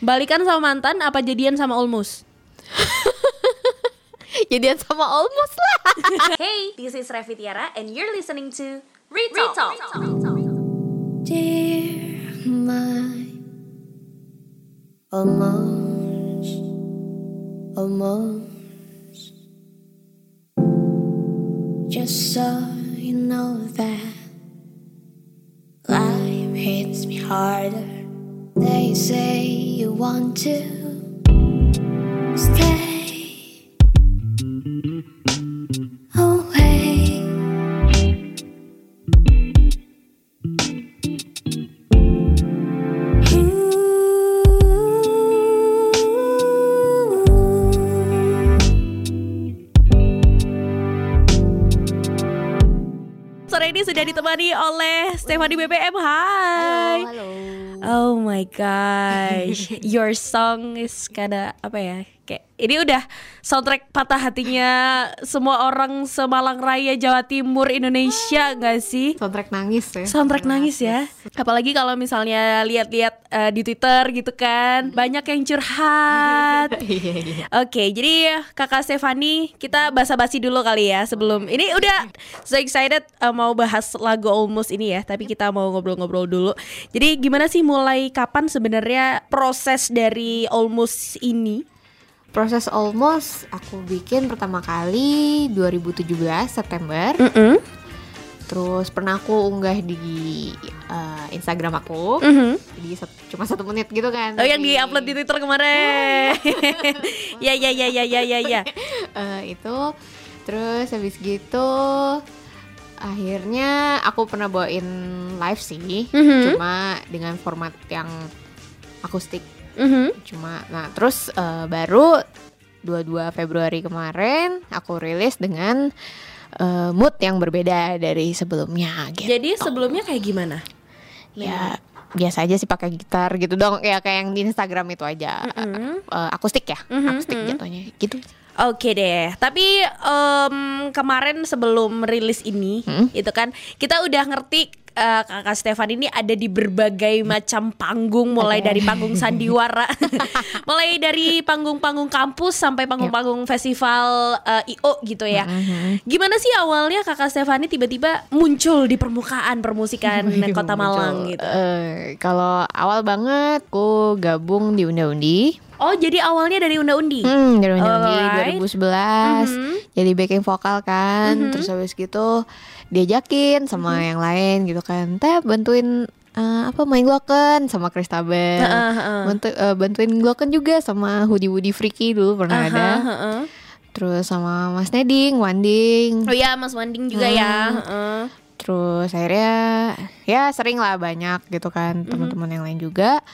Balikan sama mantan apa jadian sama almost? Jadian sama almost lah. hey, this is Revi Tiara and you're listening to Retalk. Dear my almost, almost. Just so you know that life hits me harder. They say you want to stay away. Sore ini sudah ditemani oleh Stefani BBM. Hai. halo. Oh my gosh, your song is kinda apa ya? Ini udah soundtrack patah hatinya semua orang Semalang Raya, Jawa Timur, Indonesia nggak sih? Soundtrack nangis ya. Soundtrack nangis ya. Apalagi kalau misalnya lihat-lihat eh, di Twitter gitu kan, banyak yang curhat. Iya iya. Oke, jadi Kakak Stefani, kita basa-basi dulu kali ya sebelum ini udah so excited uh, mau bahas lagu Almost ini ya, tapi kita mau ngobrol-ngobrol dulu. Jadi gimana sih mulai kapan sebenarnya proses dari Almost ini? Proses almost aku bikin pertama kali 2017 September. Mm-mm. Terus pernah aku unggah di uh, Instagram aku. Mhm. Jadi sat- cuma satu menit gitu kan. Oh yang tapi- di-upload di Twitter kemarin. ya ya ya ya ya ya ya. Eh, itu terus habis gitu akhirnya aku pernah bawain live sih. Mhm. Cuma dengan format yang akustik. Mhm. Cuma nah terus eh, baru 22 Februari kemarin aku rilis dengan eh, mood yang berbeda dari sebelumnya gitu. Jadi sebelumnya kayak gimana? ya biasa aja sih pakai gitar gitu dong ya kayak yang di Instagram itu aja. Eh, akustik ya Mhm, akustik mhm. jatuhnya gitu Oke deh, tapi em, kemarin sebelum rilis ini, Hmm? itu kan kita udah ngerti eh, kakak Stefan ini ada di berbagai macam panggung, mulai dari panggung sandiwara, mulai dari panggung-panggung kampus sampai panggung-panggung festival eh, IO gitu ya. Mhm. Gimana sih awalnya kakak Stefani tiba-tiba muncul di permukaan permusikan Kota Malang Muncul. gitu? Eh, kalau awal banget aku gabung di Unda-Undi Oh jadi awalnya dari Unda-Undi? hmm, dari Unda-Undi Alright. 2011 Mhm. jadi backing vokal kan Mhm. terus habis gitu diajakin sama Mhm. yang lain gitu kan teh bantuin eh, apa main glocken sama Kristabel Heeh, heeh. Bantu- eh, bantuin glocken juga sama Hoodie Woody Freaky dulu pernah ada Aha, heeh. terus sama Mas Neding Wanding Oh ya Mas Wanding juga Hmm. ya. heeh. terus akhirnya ya sering lah banyak gitu kan Mhm. teman-teman yang lain juga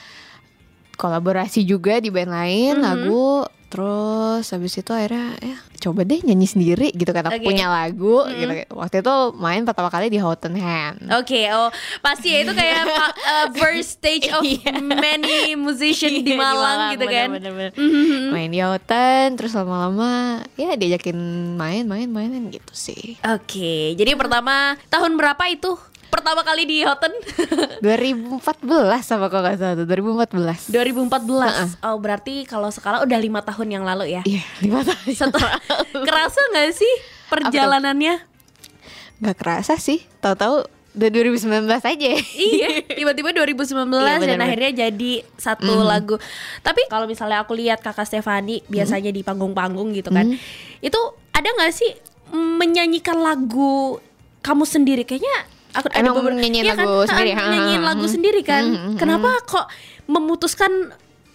kolaborasi juga di band lain Mhm. lagu terus habis itu akhirnya ya coba deh nyanyi sendiri gitu kan aku Oke. punya lagu Mhm. gitu waktu itu main pertama kali di Houghton Hand Oke, oh pasti ya itu kayak uh, first stage of Iya. many musician Iya, di Malang gitu kan. bener-bener. Mhm. main di Houghton terus lama-lama ya diajakin main main main gitu sih Oke, jadi pertama tahun berapa itu? Pertama kali di Hoten 2014 sama kok gak salah tuh 2014 2014. Oh berarti kalau sekarang udah lima tahun yang lalu ya. iya lima tahun Setelah kerasa nggak sih perjalanannya? nggak kerasa sih tahu-tahu udah 2019 aja iya, tiba-tiba 2019 Iya, dan bener-bener. akhirnya jadi satu Mhm. lagu. Tapi kalau misalnya aku lihat Kakak Stefani biasanya di panggung-panggung gitu kan. Mhm. Itu ada nggak sih mm, menyanyikan lagu kamu sendiri kayaknya aku ada Emang beberapa- nyanyiin Iya lagu kan? sendiri, Ah, ha, nyanyiin lagu sendiri kan. Kenapa kok memutuskan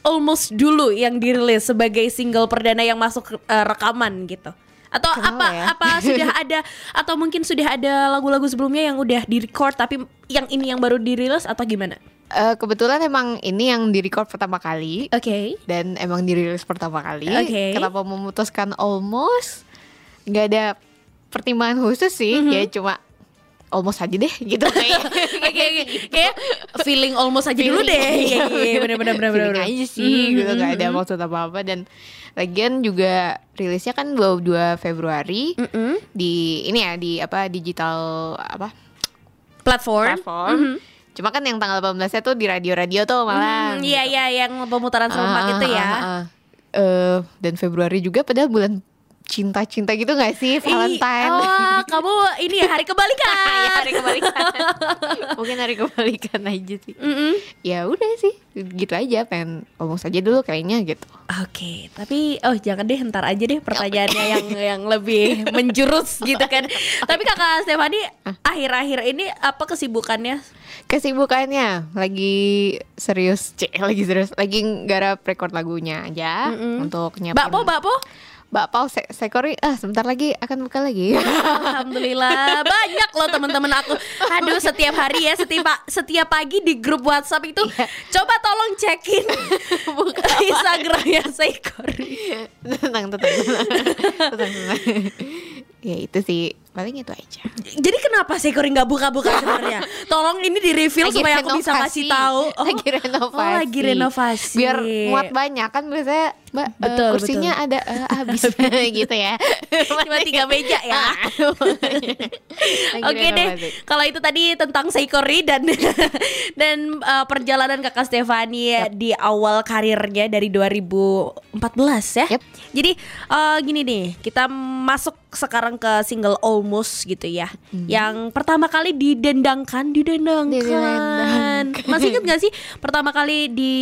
almost dulu yang dirilis sebagai single perdana yang masuk eh, rekaman gitu? Atau Kenapa apa ya? apa sudah ada atau mungkin sudah ada lagu-lagu sebelumnya yang udah di record tapi yang ini yang baru dirilis atau gimana? Eh, kebetulan emang ini yang di record pertama kali Oke. dan emang dirilis pertama kali. Oke. Kenapa memutuskan almost? Nggak ada pertimbangan khusus sih, Mhm. ya cuma almost aja deh gitu kayak. Oke kayak feeling almost aja dulu Feeling, deh. Iya iya benar Feeling benar. aja sih Mhm, gitu nggak ada mhm. maksud apa-apa dan lagian juga rilisnya kan 22 Februari Mhm. di ini ya di apa digital apa Platform. platform. Mhm. Cuma kan yang tanggal 18-nya tuh di radio-radio tuh malah. Hmm, Iya iya yang pemutaran serentak Ah, itu ah, ya. ah, ah. Eh, dan Februari juga padahal bulan cinta-cinta gitu gak sih Ih, Valentine? Oh, kamu ini ya hari kebalikan. ya hari kebalikan. Mungkin hari kebalikan aja sih. Mm-mm. Ya udah sih, gitu aja pengen ngomong saja dulu kayaknya gitu. Oke, tapi oh jangan deh ntar aja deh pertanyaannya yang yang lebih menjurus gitu kan. Tapi kakak Stefani akhir-akhir ini apa kesibukannya? Kesibukannya lagi serius, cek lagi serius, lagi garap record lagunya aja Mm-mm. untuk nyiapin. Bakpo, bakpo. Bakpao se Sekori ah sebentar lagi akan buka lagi. Alhamdulillah banyak loh teman-teman aku. Aduh setiap hari ya setiap setiap pagi di grup WhatsApp itu Iya. coba tolong cekin Instagramnya Seikori. tenang, tenang, tenang, tenang, tenang. ya itu sih paling itu aja. Jadi kenapa Seikori nggak buka-buka sebenarnya? Tolong ini di reveal Lagi supaya aku bisa renovasi. kasih tahu. lagi renovasi. Oh, lagi renovasi. Biar muat banyak kan biasanya Mbak eh, Betul, kursinya ada eh, habis gitu ya. Cuma tiga meja ya. Lagi Oke deh, renovasi. kalau itu tadi tentang Seikori dan dan uh, perjalanan kakak Stefani ya di awal karirnya dari 2014 ya. Yep. Jadi uh, gini nih, kita masuk sekarang ke single Almost gitu ya, Hmm. yang pertama kali didendangkan, didendangkan. Didendangkan. Masih inget gak sih pertama kali di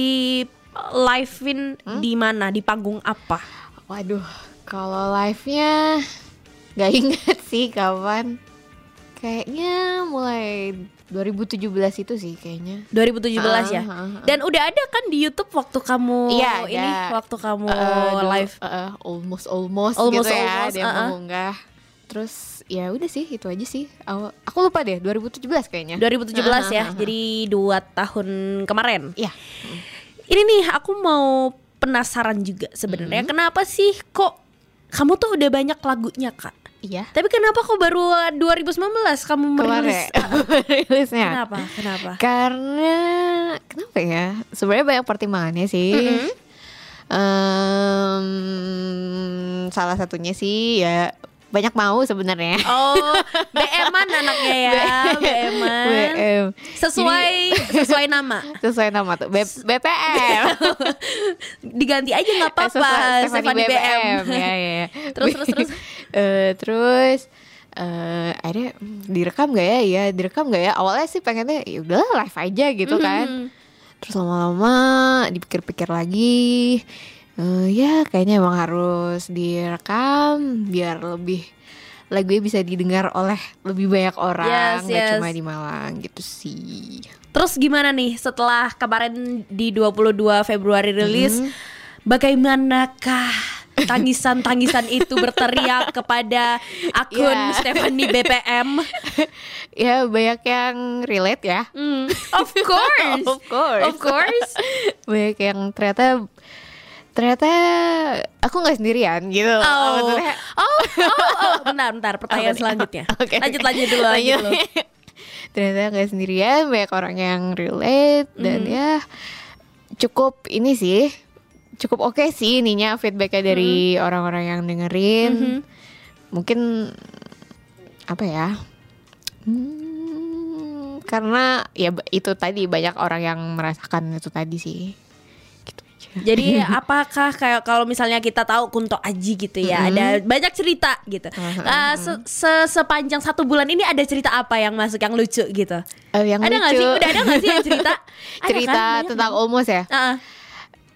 live-in Hmm? di mana, di panggung apa? Waduh, kalau live-nya nggak inget sih kapan. Kayaknya mulai 2017 itu sih kayaknya. 2017 ya. Ah, ah, ah. Dan udah ada kan di YouTube waktu kamu Iya, ini ada. waktu kamu dulu, live. eh, almost almost, Almost, gitu ya almost, dia uh-uh. mengunggah. Terus ya udah sih itu aja sih. Awal, aku lupa deh 2017 kayaknya. 2017 ya. Ah, ah, ah. Jadi dua tahun kemarin. Iya. Ini nih aku mau penasaran juga sebenarnya Hmm. kenapa sih kok kamu tuh udah banyak lagunya, Kak? Iya. Tapi kenapa kok baru 2019 kamu merilis? Rilisnya. Kenapa? Kenapa? Karena kenapa ya? Sebenarnya banyak pertimbangannya sih. Mm-mm. Em, salah satunya sih ya banyak mau sebenarnya. Oh, BM-an anaknya ya, BM-an. BM. Sesuai sesuai nama. Sesuai nama tuh B- BPM. Diganti aja nggak apa-apa, Sesuai Stefani BM. Ya, ya, ya. Terus, terus, terus. Eh, terus eh ada hmm, direkam gak ya? Ya direkam gak ya? Awalnya sih pengennya ya udah live aja gitu kan. Mhm. Terus lama-lama dipikir-pikir lagi eh, Ya kayaknya emang harus direkam Biar lebih lagunya bisa didengar oleh lebih banyak Yes, orang Gak yes. cuma di Malang gitu sih Terus gimana nih setelah kemarin di 22 Februari rilis Mhm. Bagaimanakah tangisan-tangisan itu berteriak kepada akun Ya. Stephanie BPM? Ya banyak yang relate ya Hmm, of course. Of course Of course. Banyak yang ternyata Ternyata aku nggak sendirian gitu Oh. Maksudnya, Oh, oh, oh, bentar, bentar. Pertanyaan nih? selanjutnya. Oke. Lanjut, lanjut dulu, lanjut dulu. ternyata nggak sendirian banyak orang yang relate dan Mhm. ya cukup ini sih cukup oke sih ininya feedbacknya dari orang-orang yang dengerin Mhm. mungkin apa ya Hmm, karena ya itu tadi banyak orang yang merasakan itu tadi sih Jadi apakah kayak kalau misalnya kita tahu Kunto Aji gitu ya, ada banyak cerita gitu. Mhm. Uh, se- se- sepanjang satu bulan ini ada cerita apa yang masuk yang lucu gitu? Eh, yang ada nggak sih? Udah ada nggak sih yang cerita? Ada cerita kan? Banyak tentang kan? almost ya Ah,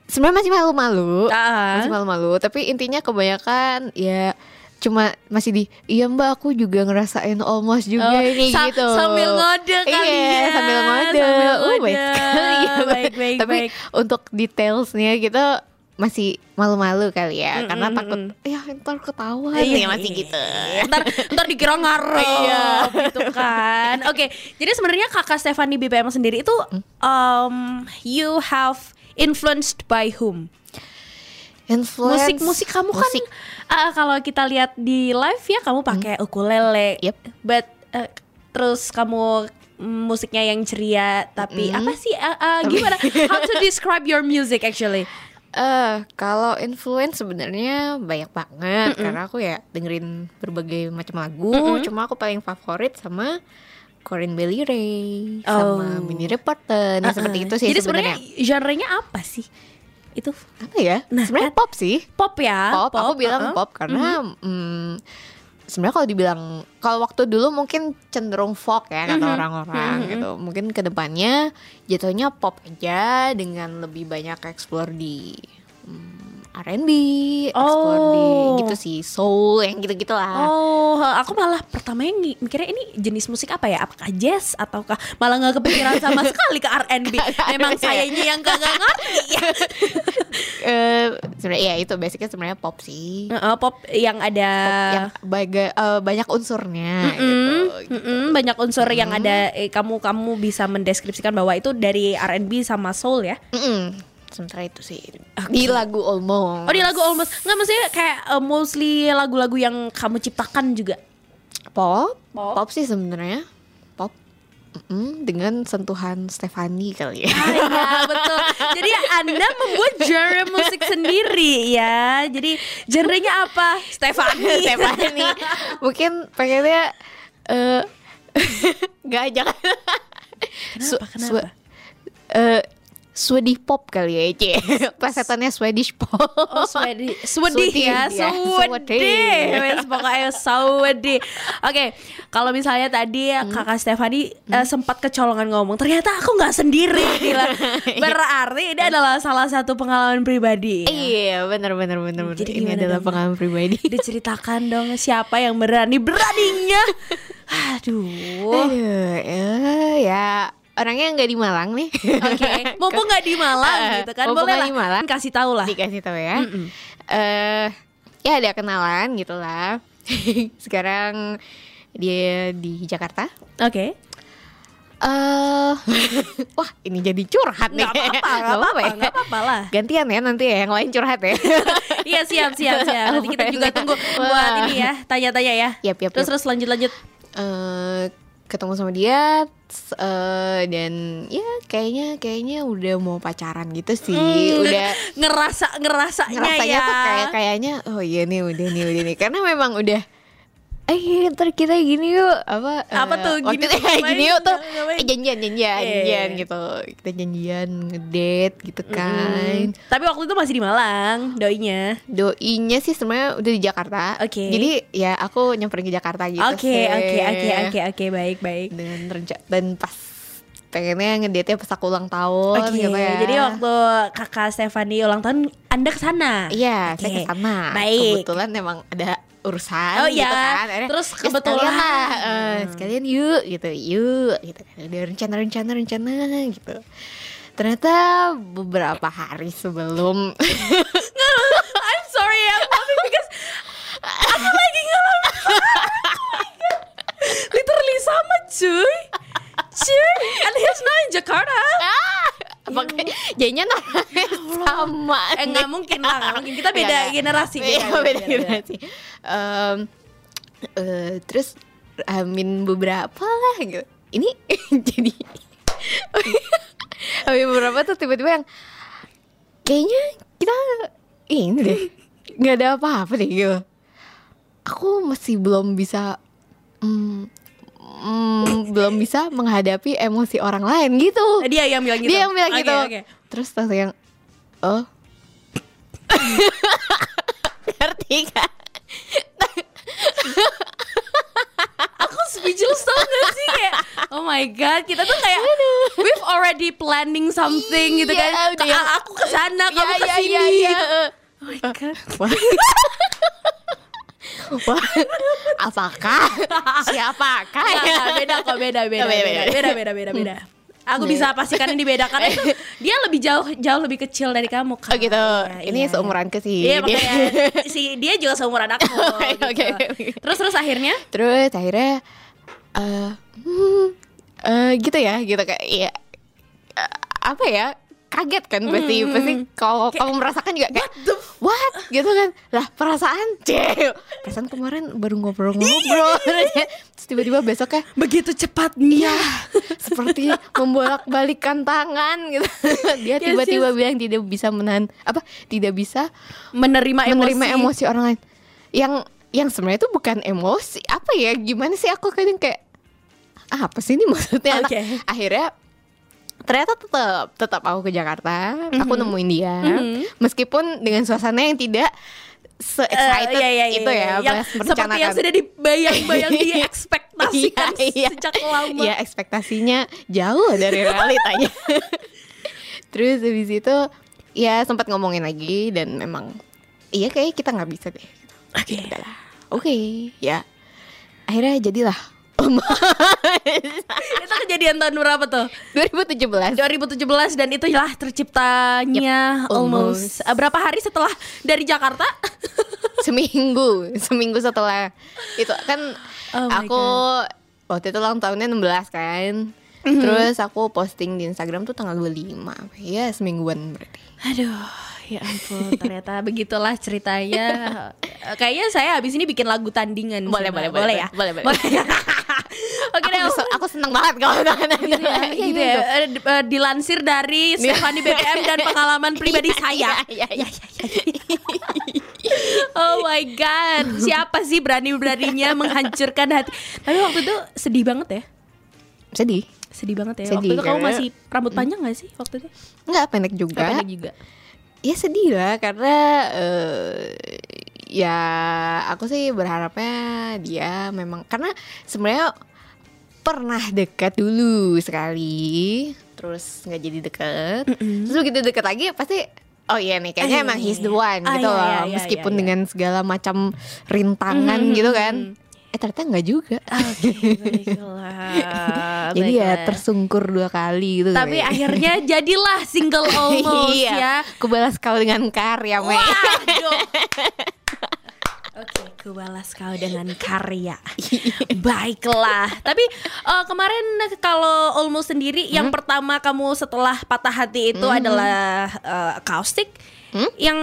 sebenarnya masih malu-malu ah. masih malu-malu tapi intinya kebanyakan ya cuma masih di iya mbak aku juga ngerasain almost juga Oh, ini sa- gitu. sambil ngode kali iya, ya. sambil ngode. Sambil Uh, baik sekali. Ya Baik, baik, tapi baik. untuk detailsnya gitu masih malu-malu kali ya Mm, karena mm, takut mm. ya ntar ketahuan. Iya, ya masih gitu. Ntar ntar dikira ngarep. Iya. gitu kan. Oke jadi sebenarnya kakak Stephanie BPM sendiri itu Hmm? um, you have influenced by whom influence musik musik kamu musik. kan uh, kalau kita lihat di live ya kamu pakai ukulele Yep. but uh, terus kamu mm, musiknya yang ceria tapi Mm. apa sih uh, uh, gimana how to describe your music actually Eh, kalau influence sebenarnya banyak banget karena aku ya dengerin berbagai macam lagu. Cuma aku paling favorit sama Corinne Bailey Ray Oh. sama Minnie Reporter nah seperti Uh-uh. itu sih Jadi sebenarnya sebenarnya genrenya apa sih? Itu apa ya Nah, sebenarnya kan- pop sih pop ya? pop, aku bilang uh-uh. pop karena mm, sebenarnya kalau dibilang kalau waktu dulu mungkin cenderung folk ya kata Mhm. orang-orang Mhm. gitu mungkin ke depannya jatuhnya pop aja dengan lebih banyak explore di mm, R&B explore di Oh. gitu sih soul yang gitu-gitu lah Oh, aku malah pertamanya ngi- mikirnya ini jenis musik apa ya? Apakah jazz ataukah malah nggak kepikiran sama sekali ke R&B? Memang sayanya yang kagak ngerti ya. Eh, sebenarnya ya itu basicnya sebenarnya pop sih Heeh, pop yang ada yang baga- eh, banyak unsurnya Mm-mm, gitu, mm-mm, banyak unsur yang ada eh, kamu kamu bisa mendeskripsikan bahwa itu dari R&B sama soul ya. Mm-mm. Sementara itu sih di lagu Almost. Oh di lagu almost nggak maksudnya kayak eh, mostly lagu-lagu yang kamu ciptakan juga. pop, Pop. pop, sih sebenarnya pop Mm-mm, dengan sentuhan Stefani kali ya. Iya betul. Jadi Anda membuat genre musik sendiri ya. Jadi genrenya apa? Stefani. Stefani mungkin pengennya eh nggak jangan. Su- Kenapa? Swe- eh, Swedish pop kali ya, Cie. Plesetannya Swedish pop. Oh Swedish, Swedish ya, Swedish, ya. Swedish. Pokoknya Swedish. Oke, kalau misalnya tadi Hmm. kakak Stefani eh, sempat kecolongan ngomong, ternyata aku nggak sendiri, gila. Berarti ini adalah salah satu pengalaman pribadi. ya. Iya, benar benar benar benar. Jadi Ini adalah dong? pengalaman pribadi. Diceritakan dong siapa yang berani beraninya. Aduh. Aduh, eh, ya orangnya nggak di Malang nih. Oke, mumpung nggak di Malang gitu kan, boleh lah. di Malang. Kasih tahu lah. Dikasih tahu ya. Mm-mm. Eh, ya ada kenalan gitu lah. Sekarang dia di Jakarta. Oke. Eh, wah ini jadi curhat nih. Nggak apa-apa, Nggak apa-apa, ya. nggak apa-apa lah. Gantian ya nanti ya yang lain curhat ya. Iya siap siap siap. Nanti kita juga tunggu buat ini ya, tanya-tanya ya. Yap, yap, Terus yap. terus lanjut lanjut. Eh, ketemu sama dia eh, dan ya kayaknya kayaknya udah mau pacaran gitu sih. Hmm, udah ngerasa ngerasanya ngerasanya ya. tuh kayak kayaknya oh iya nih udah nih udah nih karena memang udah eh ntar kita gini yuk apa Apa eh, tuh, waktu gini kayak ngapain? gini yuk tuh eh, janjian janjian Iya, iya, janjian iya. gitu kita janjian ngedate gitu kan Hmm, Tapi waktu itu masih di Malang, doinya. doinya sih sebenarnya udah di Jakarta Oke. jadi ya aku nyamperin ke Jakarta gitu Oke oke oke oke oke baik baik. dengan renca dan pas pengennya ngedate pas aku ulang tahun Oke, gitu ya jadi waktu kakak Stefani ulang tahun, anda ke sana? Iya, Oke. saya ke sana. Baik. Kebetulan emang ada urusan Oh, gitu iya. kan. Akhirnya, Terus "Ya, kebetulan." sekalian lah, eh, sekalian yuk gitu, yuk gitu kan. Ada rencana-rencana rencana gitu. Ternyata beberapa hari sebelum I'm sorry, I'm laughing because aku lagi ngalamin. Literally sama cuy. Cuy, and he's not in Jakarta. Makanya jadinya namanya sama. Eh nggak mungkin lah, nggak mungkin. Kita beda Nggak, nggak. generasi. Iya, beda generasi. Em, eh, terus amin beberapa lah gitu. Ini jadi amin beberapa tuh tiba-tiba yang kayaknya kita ini deh nggak ada apa-apa deh gitu. Aku masih belum bisa mm, mm, belum bisa menghadapi emosi orang lain gitu. Dia yang bilang gitu. Dia yang bilang Oke, gitu. oke. Terus pas yang oh. Ngerti kan? Aku speechless tau gak sih kayak Oh my god Kita tuh kayak We've already planning something gitu kan Iya, yang- Aku ke sana Kamu Iya, ke sini iya. Oh my god Wah. Apakah? Siapakah ya? beda kok beda beda Oh, beda beda, beda beda. beda beda. Aku bisa pastikan ini beda karena itu dia lebih jauh jauh lebih kecil dari kamu kan. Oh gitu. Iya, Ini iya, seumuranku sih. Iya Dia- makanya si dia juga seumuran aku. gitu. Oke, oke, oke. Terus terus akhirnya Terus akhirnya eh hmm, eh, gitu ya, gitu kayak ya eh, apa ya? Kaget kan pasti. Hmm. pasti kalau kamu merasakan juga kayak what gitu kan. Lah perasaan cewek. Perasaan kemarin baru ngobrol-ngobrol. Terus tiba-tiba besoknya begitu cepatnya. seperti membolak-balikan tangan gitu. Dia Yes, tiba-tiba bilang tidak bisa menahan apa tidak bisa Menerima emosi. menerima emosi orang lain. Yang yang sebenarnya itu bukan emosi. Apa ya? Gimana sih aku kadang kayak apa sih ini maksudnya? Anak?" Oke. akhirnya ternyata tetap tetap aku ke Jakarta aku nemuin dia Mhm. meskipun dengan suasana yang tidak se excited Eh, iya, iya, iya, itu iya. ya yang, seperti yang sudah dibayang-bayang diekspektasikan Iya, iya. sejak lama. Iya ekspektasinya jauh dari realitanya. Terus habis itu ya sempat ngomongin lagi dan memang iya kayak kita nggak bisa deh. Oke. Ya udahlah. Oke ya. Akhirnya jadilah Itu kejadian tahun berapa tuh? 2017. 2017 dan itulah terciptanya Yep, almost, almost. eh, berapa hari setelah dari Jakarta? seminggu seminggu setelah itu kan Oh aku waktu itu ulang tahunnya 16 kan. Mhm. Terus aku posting di Instagram tuh tanggal 25 Ya semingguan berarti Aduh, ya ampun, ternyata begitulah ceritanya. Eh, Kayaknya saya habis ini bikin lagu tandingan. Boleh, boleh, boleh boleh, ya. boleh, boleh. Oke aku, deh. aku seneng banget kalau Gitu ya, gitu ya. Dilansir dari Stefani BBM dan pengalaman pribadi saya. Iya, iya, iya. Oh my god, siapa sih berani-beraninya menghancurkan hati? Tapi waktu itu sedih banget ya, Sedih sedih banget ya. waktu Sedih, itu kamu masih rambut panjang gak sih waktu itu? Enggak pendek juga Apa pendek juga? Ya sedih lah karena eh, Ya aku sih berharapnya dia memang Karena sebenarnya pernah dekat dulu sekali Terus nggak jadi deket. Terus begitu deket lagi pasti Oh iya nih kayaknya Ah, iya, emang iya, he's iya. the one Ah, gitu iya, loh. iya, iya, Meskipun iya, iya. dengan segala macam rintangan Mhm, gitu mhm, kan Eh ternyata nggak juga Oke, baiklah. Jadi ya baiklah. tersungkur dua kali gitu Tapi kali ya. akhirnya jadilah single almost iya, ya. Aku balas kau dengan karya, Me. Waduh. Oke, ku balas kau dengan karya. Baiklah. Tapi eh, kemarin kalau almost sendiri yang pertama kamu setelah patah hati itu adalah eh, acoustic. Yang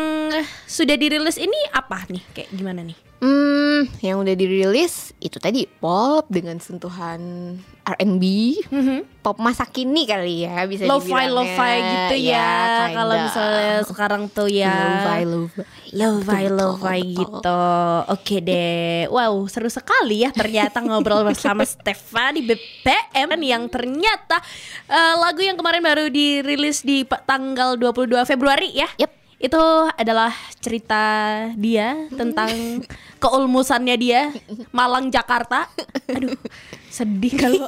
sudah dirilis ini apa nih? Kayak gimana nih? Hmm, yang udah dirilis itu tadi pop dengan sentuhan R&B, pop masa kini kali ya bisa Lo-fi lo-fi gitu ya. kinda. Kalau misalnya sekarang tuh ya. lo-fi lo-fi. Lo-fi Betul, lo-fi betul. gitu Oke deh Wow seru sekali ya Ternyata ngobrol bersama Stefani BPM Yang ternyata eh, Lagu yang kemarin baru dirilis di tanggal 22 Februari ya Yep. Itu adalah cerita dia Tentang keulmusannya dia Malang Jakarta. Aduh sedih kalau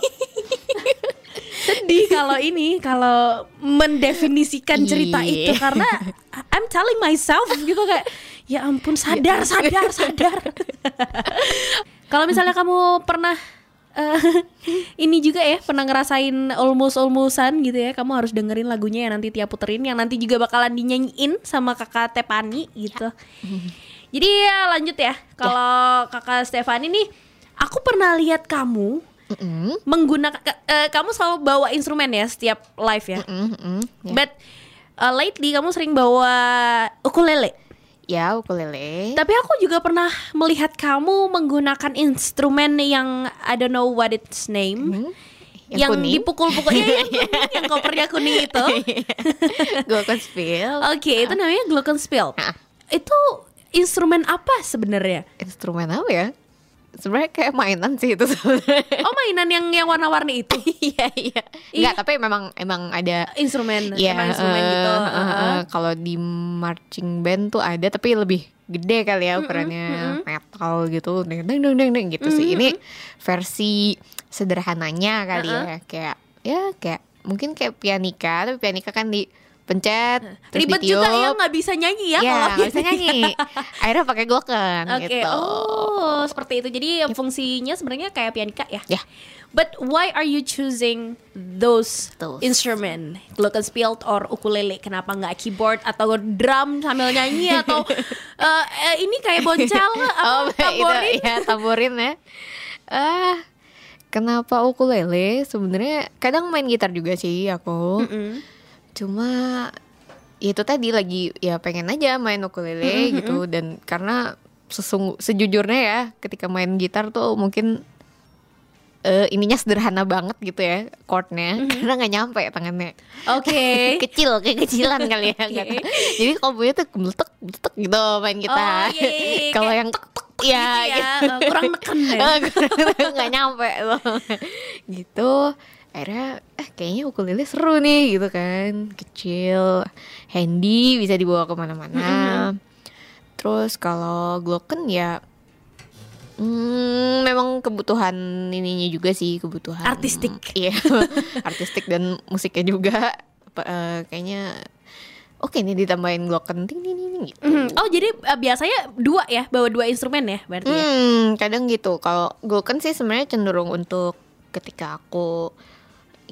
sedih kalau ini kalau mendefinisikan cerita Iya. itu. Karena I'm telling myself gitu kayak ya ampun sadar sadar sadar. Kalau misalnya kamu pernah eh, ini juga ya pernah ngerasain almost almostan gitu ya kamu harus dengerin lagunya yang nanti tiap puterin yang nanti juga bakalan dinyanyiin sama kakak Tepani gitu jadi ya lanjut ya kalau kakak Stefani nih aku pernah lihat kamu Mm-mm, menggunakan eh, kamu selalu bawa instrumen ya setiap live ya. mm-mm, ya. But uh, lately kamu sering bawa ukulele. Ya ukulele. Tapi aku juga pernah melihat kamu menggunakan instrumen yang I don't know what its name. Hmm, Yang, yang kuning. dipukul-pukul ya, yang, kuning, yang kopernya kuning itu. Gue akan spill. Oke, itu namanya glockenspiel. Ah. Itu instrumen apa sebenarnya? Instrumen apa ya? Sebenarnya kayak mainan sih itu sebenarnya. Oh, mainan yang yang warna-warni itu. Iya iya. Enggak, tapi memang emang ada Instrumen, Iya, emang instrumen eh, gitu. eh, eh, Heeh. Kalau di marching band tuh ada tapi lebih gede kali ya ukurannya metal gitu, deng deng deng deng deng gitu sih. Ini versi sederhananya kali ya, kayak ya kayak mungkin kayak pianika, tapi pianika kan dipencet, terus Ribet ditiup. juga ya nggak bisa nyanyi ya, Iya, kalau bisa nyanyi. Akhirnya pakai glocken Oke, gitu. oh seperti itu. Jadi fungsinya sebenarnya kayak pianika ya. Ya. But why are you choosing those, Those. instrument, glockenspiel or ukulele? Kenapa nggak keyboard atau drum sambil nyanyi atau eh, ini kayak boncel Oh, tamborin? itu ya tamborin ya. Ah, kenapa ukulele? Sebenarnya kadang main gitar juga sih aku. Mm-mm. Cuma ya itu tadi lagi ya pengen aja main ukulele gitu. dan karena sesungguh sejujurnya ya ketika main gitar tuh mungkin eh, ininya sederhana banget gitu ya chordnya. Karena nggak nyampe tangannya. Oke. kecil kayak kecilan kali ya nggak tahu. jadi kalau bunyinya tuh meletek meletek gitu main gitar. Oh, iya, iya. kalau yang tek, tek, Iya, gitu ya, kurang neken ya. nggak nyampe loh. Gitu akhirnya eh kayaknya ukulele seru nih gitu kan kecil handy bisa dibawa ke mana-mana terus kalau glocken ya hmm, memang kebutuhan ininya juga sih kebutuhan Artistik. iya artistik dan musiknya juga Apa, eh, kayaknya oke nih ditambahin glocken ting ting ting gitu Mhm. Oh jadi eh, biasanya dua ya bawa dua instrumen ya berarti ya? Hmm, kadang gitu. Kalau kan sih sebenarnya cenderung untuk ketika aku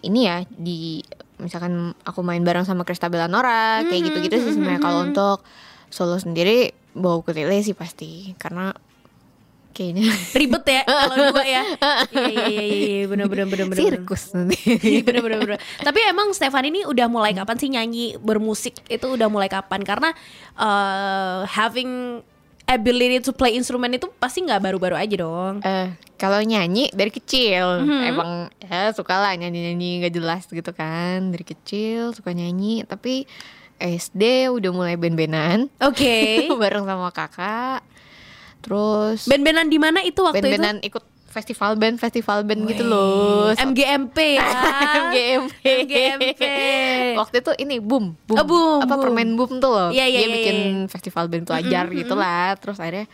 ini ya di misalkan aku main bareng sama Kristabella Nora kayak gitu-gitu sih sebenarnya kalau untuk solo sendiri bawa ukulele sih pasti karena kayaknya Ribet ya kalau dua ya. Iya iya iya iya, iya benar benar benar benar. benar. sirkus nanti. Iya bener bener bener. Tapi emang Stefan ini udah mulai kapan sih nyanyi bermusik itu udah mulai kapan? Karena uh, having ability to play instrumen itu pasti nggak baru-baru aja dong. Eh, kalau nyanyi dari kecil. Emang ya suka lah nyanyi-nyanyi gak jelas gitu kan. Dari kecil suka nyanyi tapi SD udah mulai band-bandan. Oke. bareng sama kakak. Terus Band-bandan di mana itu waktu band-bandan ikut festival band festival band itu? gitu loh Wih, MGMP ya. MGMP. MGMP. waktu itu ini boom boom, Oh, Boom, apa Boom. permen boom tuh loh Iya, iya, dia iya, bikin iya. festival band pelajar gitulah terus akhirnya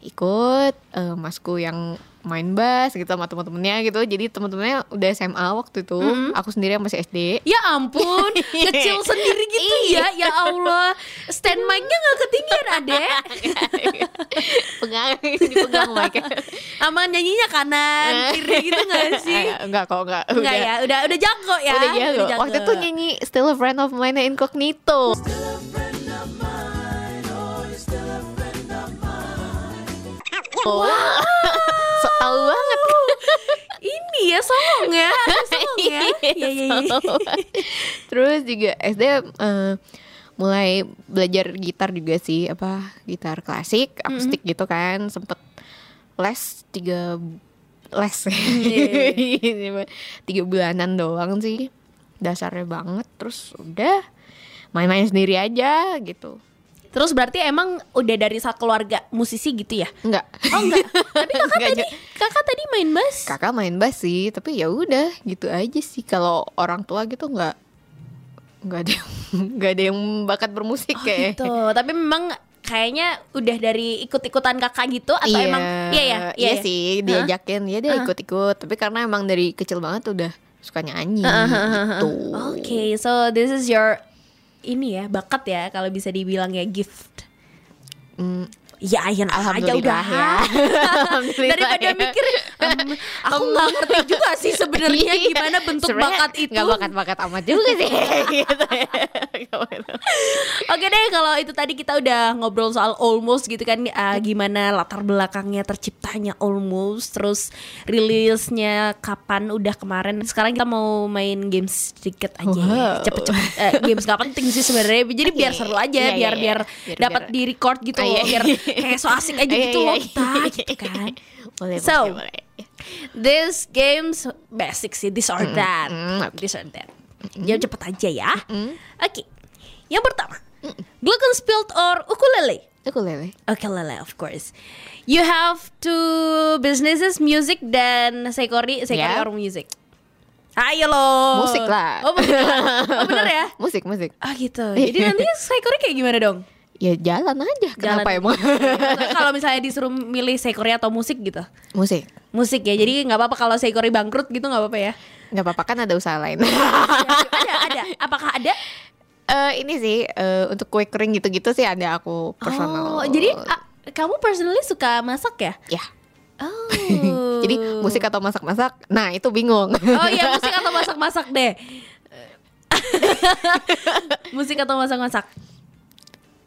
ikut eh, masku yang main bass gitu sama teman-temannya gitu jadi teman-temannya udah SMA waktu itu aku sendiri yang masih SD Ya ampun, kecil sendiri gitu ya. Ya Allah, stand mic-nya nggak ketinggian, Adek. pegang dipegang mic Sama nyanyinya kanan, kiri gitu nggak sih? Eh, enggak kok enggak Enggak ya, udah udah jago ya. udah jago. jago. Waktu itu nyanyi Still a Friend of Mine Incognito. Wow. Tau banget. Ini ya songong ya, songong ya. Iya iya iya. Terus juga SD eh, mulai belajar gitar juga sih, apa gitar klasik, akustik gitu kan, sempet les tiga les Iya. tiga bulanan doang sih dasarnya banget terus udah main-main sendiri aja gitu Terus berarti emang udah dari saat keluarga musisi gitu ya? enggak Oh enggak. Tapi kakak Enggak tadi kakak tadi main bass. kakak main bass sih tapi ya udah gitu aja sih kalau orang tua gitu nggak nggak ada yang nggak ada yang bakat bermusik kayak Gitu. Tapi memang kayaknya udah dari ikut-ikutan kakak gitu atau iya, emang iya ya? iya, ya? sih diajakin ya dia ikut-ikut tapi karena emang dari kecil banget udah suka nyanyi gitu Oke, so this is your ini ya bakat ya kalau bisa dibilang ya gift. Hmm, Ya ayan aja Alhamdulillah udah ya. Daripada ya. mikir aku nggak ngerti juga sih sebenarnya Iya. gimana bentuk Sebenarnya bakat itu. nggak bakat-bakat amat juga sih gitu ya. Oke deh kalau itu tadi kita udah ngobrol soal almost gitu kan uh, gimana latar belakangnya terciptanya almost terus rilisnya kapan udah kemarin sekarang kita mau main games sedikit aja. Wow. cepet-cepet Eh, games gak penting sih sebenarnya jadi biar seru aja Iya, iya, biar iya. biar Biar- dapat di record gitu iya, loh biar iya. kayak so asik aja Iya, gitu iya, loh iya. kita gitu kan boleh So, boleh, boleh. This games basic sih this or that. Mm. This or that. Jawab cepet aja ya. Oke. Yang pertama. Glockenspiel or ukulele? Ukulele. Ukulele of course. You have two businesses Music dan Seikori Seikori Yeah. or music. Ayo loh Musik lah. Oh bener, oh, bener ya? Musik musik. Ah gitu. Jadi nanti Seikori kayak gimana dong? Ya jalan aja. Kenapa Jalan. emang? Kalau misalnya disuruh milih Seikori atau musik gitu. Musik. Musik ya Jadi nggak apa-apa kalau Seikori bangkrut gitu nggak apa-apa ya? Nggak apa-apa kan ada usaha lain. Ada ada. Apakah ada? Eh ini sih eh, untuk kue kering gitu-gitu sih ada aku personal. Oh jadi ah, kamu personally suka masak ya? Ya oh. Jadi musik atau masak-masak? Nah itu bingung. Oh iya musik atau masak-masak deh. Musik atau masak-masak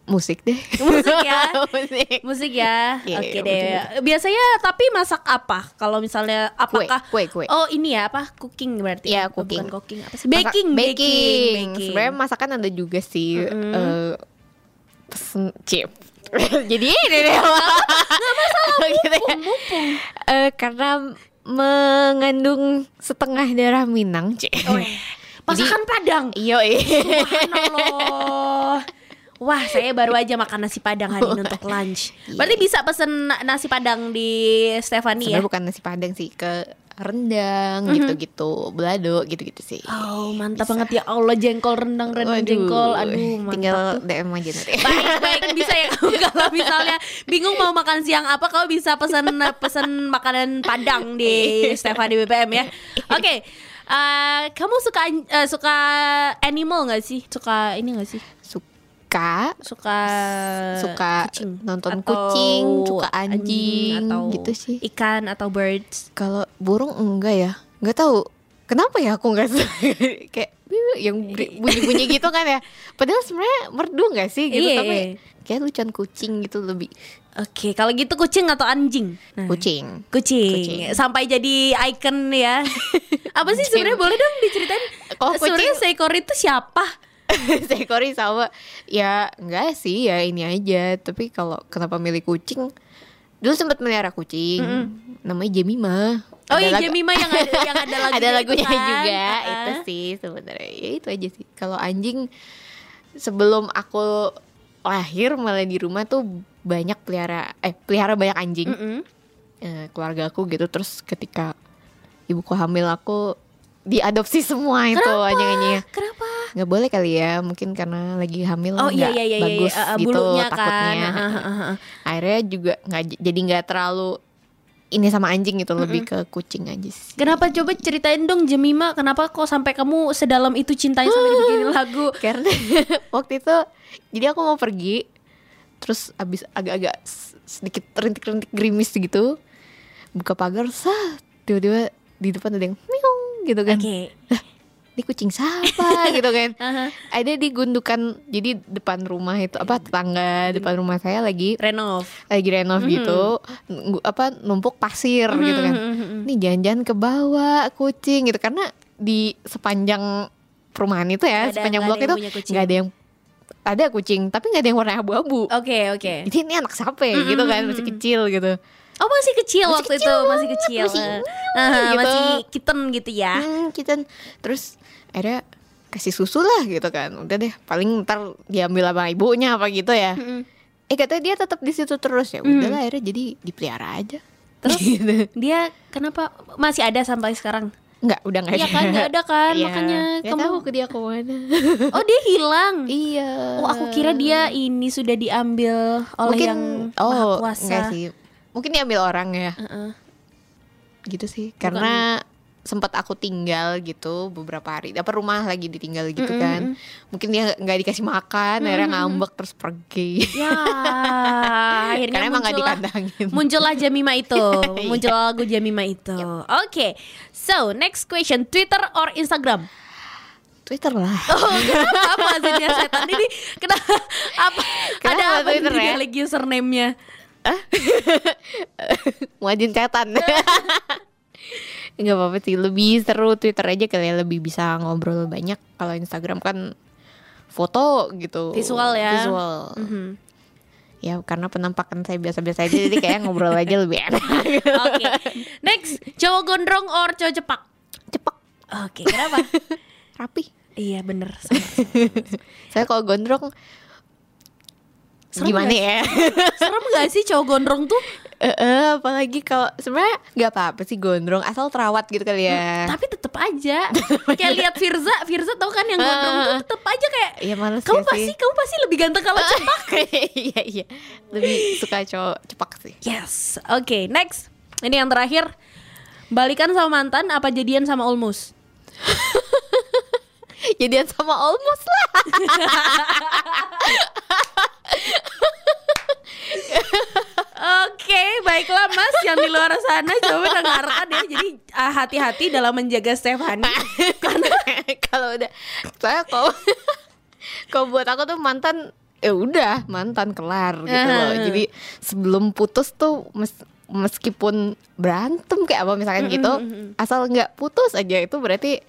musik deh. Musik ya. Musik. Musik ya. Iya, oke iya, deh. biasanya tapi masak apa? Kalau misalnya apakah kue, kue. oh ini ya apa? Cooking berarti Iya, Oh, cooking. bukan cooking apa sih? Masak- baking baking, sebenarnya masakan ada juga sih eh, pesen chip. Jadi ini deh. Nggak masalah mumpung, mumpung. Karena mengandung setengah darah Minang cik. Oh, masakan Padang. Iyo Subhanallah. Wah, saya baru aja makan nasi padang hari ini untuk lunch. Berarti bisa pesen na- nasi padang di Stephanie ya? Sebenarnya bukan nasi padang sih ke rendang gitu-gitu, belado gitu-gitu sih. Oh, mantap banget ya Allah jengkol rendang rendang Waduh, jengkol. Aduh, mantap. tinggal DM aja nanti. Baik, baik bisa ya kamu kalau misalnya bingung mau makan siang apa kau bisa pesan pesan makanan Padang di Stephanie BBM ya. Oke. eh, kamu suka eh, suka animal nggak sih? Suka ini nggak sih? Suka Suka suka kucing nonton Atau kucing, suka anjing, atau gitu sih. Ikan atau birds. Kalau burung enggak ya, nggak tahu kenapa ya aku nggak suka kayak yang bunyi-bunyi gitu kan ya. Padahal sebenarnya merdu nggak sih gitu, Iya, tapi iya. kayak lucuan kucing gitu lebih Oke, kalau gitu kucing atau anjing? Nah, kucing. Kucing. Kucing. Sampai jadi icon ya. Apa sih sebenarnya boleh dong diceritain? Kalau Sebenarnya seekor itu siapa? Seekori sama ya enggak sih ya ini aja. Tapi kalau kenapa milih kucing? Dulu sempat melihara kucing. Namanya Jemima. Oh Ada iya lagu- Jemima yang ada yang ada lagunya, ada lagunya itu kan? juga Uh-uh. itu sih sebenarnya ya itu aja sih kalau anjing sebelum aku lahir malah di rumah tuh banyak pelihara eh pelihara banyak anjing Mm-mm. Eh, keluarga aku gitu terus ketika ibuku hamil aku diadopsi semua itu anjing-anjingnya Kenapa? nggak boleh kali ya mungkin karena lagi hamil Oh iya iya iya, iya, bagus iya. Uh, gitu bulunya takutnya kan. Uh, uh, uh, akhirnya juga nggak jadi nggak terlalu ini sama anjing gitu lebih ke kucing aja sih Kenapa coba ceritain dong Jemima kenapa kok sampai kamu sedalam itu cintanya sampai dibikinin lagu? karena waktu itu jadi aku mau pergi terus abis agak-agak sedikit rintik-rintik gerimis gitu buka pagar sah tiba-tiba di depan ada yang miung gitu kan. Oke. ini kucing siapa gitu kan. Aha. ada di gundukan jadi depan rumah itu apa tetangga depan rumah saya lagi Renov. lagi renov gitu. Nunggu- apa numpuk pasir gitu kan. ini jangan-jangan ke bawah kucing gitu. Karena di sepanjang perumahan itu ya ada- sepanjang blok itu nggak ada yang ada kucing tapi nggak ada yang warna abu-abu. Oke oke. jadi ini anak siapa ya gitu kan masih kecil gitu Oh masih kecil Masih waktu kecil, itu masih kecil. masih Aha, gitu. masih kitten gitu ya. hmm, kita terus akhirnya kasih susu lah gitu kan udah deh paling ntar diambil sama ibunya apa gitu ya Mm-mm. eh katanya dia tetap di situ terus ya udahlah akhirnya jadi dipelihara aja Terus? gitu. Dia kenapa masih ada sampai sekarang? Nggak, udah nggak Iya ada. kan, nggak ada kan, Iya. makanya Nggak kamu- tahu ke dia ke mana. Oh dia hilang. iya. Oh aku kira dia ini sudah diambil oleh mungkin yang oh maha kuasa. enggak sih. Mungkin diambil orang ya, Heeh. gitu sih. Karena sempat aku tinggal gitu beberapa hari. Apa rumah lagi ditinggal gitu kan. Mungkin dia nggak dikasih makan, akhirnya ngambek terus pergi. Ya, akhirnya Karena emang nggak muncullah, dikandangin. muncullah Jamima itu, Iya. muncul lagu Jamima itu. Oke, so next question, Twitter or Instagram? Twitter lah. Oh, kenapa apa maksudnya setan ini? Kenapa? Apa? Kenapa ada apa Twitter ya? balik username-nya? Muajin cetan. Nggak apa-apa sih, lebih seru Twitter aja kali ya, lebih bisa ngobrol banyak. Kalau Instagram kan foto gitu. Visual ya. Visual. Mhm. Ya karena penampakan saya biasa-biasa aja jadi kayak ngobrol aja lebih enak. Oke, next, cowok gondrong or cowok cepak? Cepet, Oke, kenapa? rapi. iya bener. sama. Saya kalau gondrong Serem gimana ya? Serem gak sih cowok gondrong tuh? Eh, eh, apalagi kalau sebenarnya nggak apa-apa sih gondrong asal terawat gitu kali ya. Tapi tetep aja. kayak lihat Firza, Firza tau kan yang gondrong tuh tetep aja kayak Iya males kamu ya pasti sih. kamu pasti lebih ganteng kalau cepak. iya iya. Lebih suka cowok cepak sih. Yes. Oke, next. Ini yang terakhir. Balikan sama mantan apa jadian sama Olmus? Jadian sama almost lah. Oke, baiklah Mas yang di luar sana coba dengarkan ya. Jadi ah, hati-hati dalam menjaga Stephanie. Karena kalau udah saya kalau kalau buat aku tuh mantan ya udah mantan kelar gitu loh. Jadi sebelum putus tuh mes- meskipun berantem kayak apa misalkan gitu, asal nggak putus aja itu berarti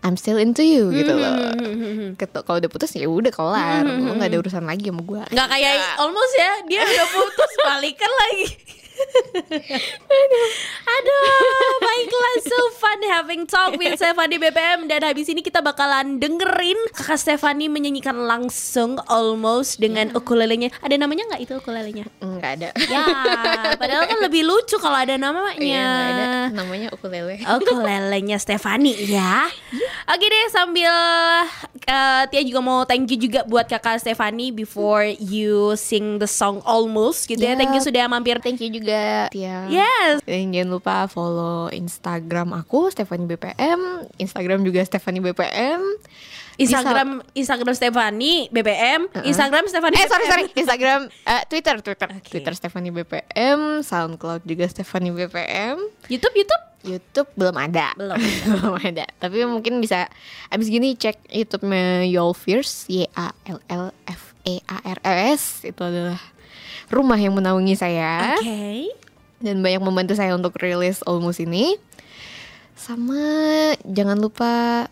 I'm still into you gitu loh. Ketu- Kalau udah putus ya udah kelar, lu nggak ada urusan lagi sama gua. Nggak kayak Olmus ya, dia udah putus balikan lagi. Aduh, baiklah so fun having talk with Stefani BPM dan habis ini kita bakalan dengerin kakak Stefani menyanyikan langsung almost dengan ukulelenya. Ada namanya nggak itu ukulelenya? Enggak ada. Ya, padahal kan lebih lucu kalau ada namanya. Iya, ada. Namanya ukulele. Ukulelenya Stefani ya. Oke deh sambil uh, Tia juga mau thank you juga buat kakak Stefani before you sing the song almost gitu ya. Ya. Thank you sudah mampir. Thank you juga Tia. Yes. Dan jangan lupa follow Instagram aku Stephanie BPM, Instagram juga Stephanie BPM. Instagram Instagram Stefani BBM, Instagram Stefani Eh sorry sorry. Instagram eh, Twitter Twitter. Oke. Twitter Stephanie BPM SoundCloud juga Stephanie BPM YouTube YouTube? YouTube belum ada. Belum. belum ada. Tapi mungkin bisa abis gini cek YouTube-nya Yol Fierce Y A L L F E A R S. Itu adalah rumah yang menaungi saya. Oke. dan banyak membantu saya untuk rilis Almost ini. Sama jangan lupa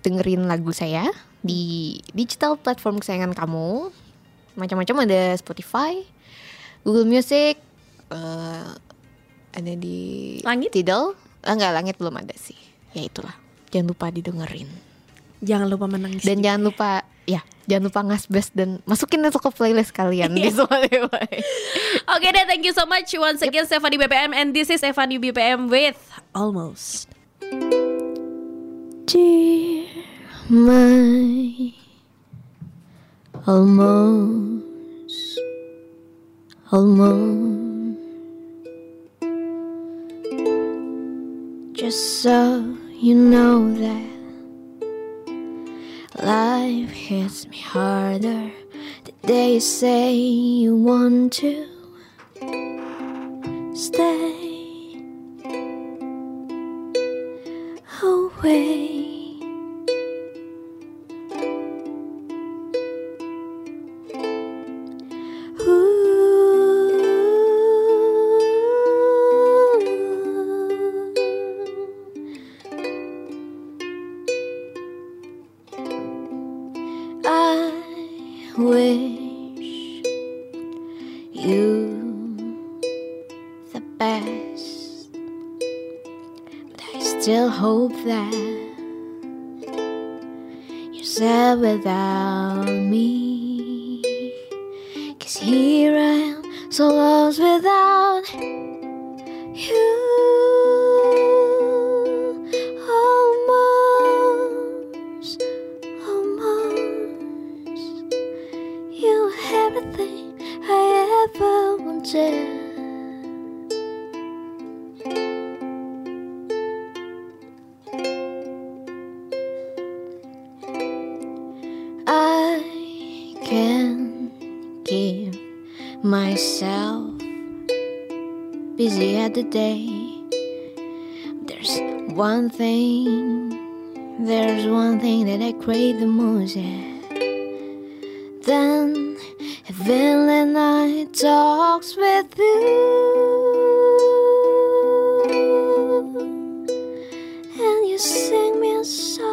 dengerin lagu saya di digital platform kesayangan kamu. Macam-macam ada Spotify, Google Music, eh, ada di Langit? Tidal. Ah, enggak, langit belum ada sih. Ya itulah. Jangan lupa didengerin. Jangan lupa menangis. Dan jangan lupa ya, jangan lupa ngasbes dan masukin itu ke playlist kalian di Spotify. Oke deh, thank you so much once again Stefani BPM and this is Stefani BPM with Almost. Dear my almost, almost, just so you know that life hits me harder the day you say you want to stay away. You the best, but I still hope that you're sad without me. Cause here I am, so lost without the day. There's one thing, there's one thing that I crave the most. Yeah. Then a villain night talks with you, and you sing me a song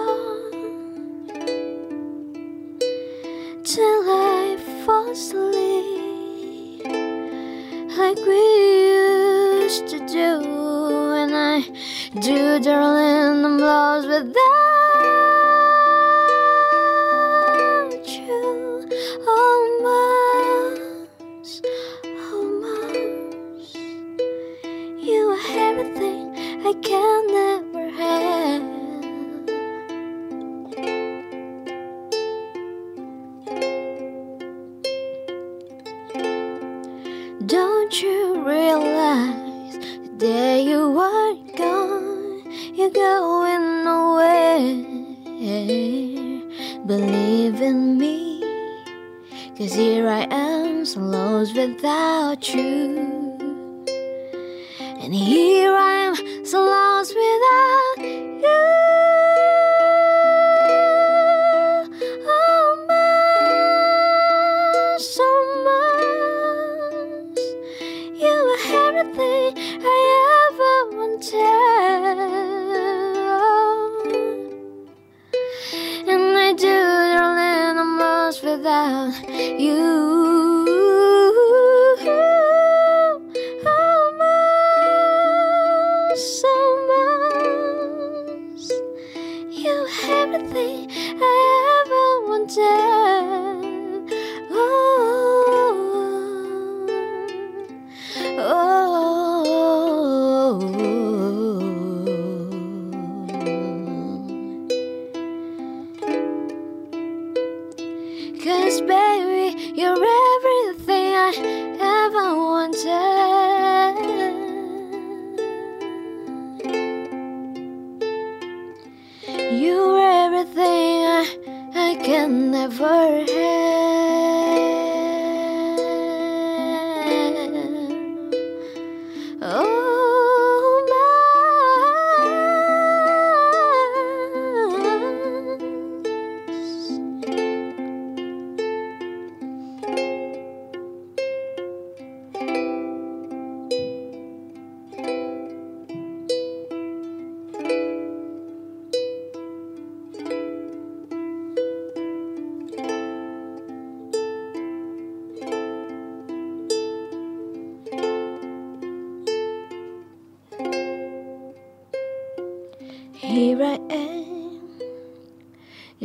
darling, I'm lost without everything I ever wanted.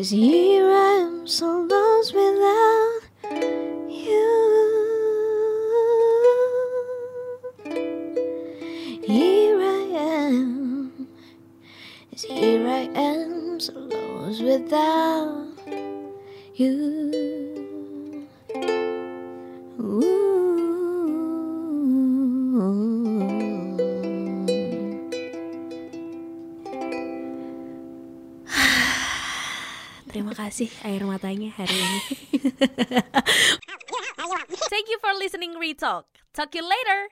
Cause you sih air matanya hari ini. Thank you for listening Retalk. Talk you later.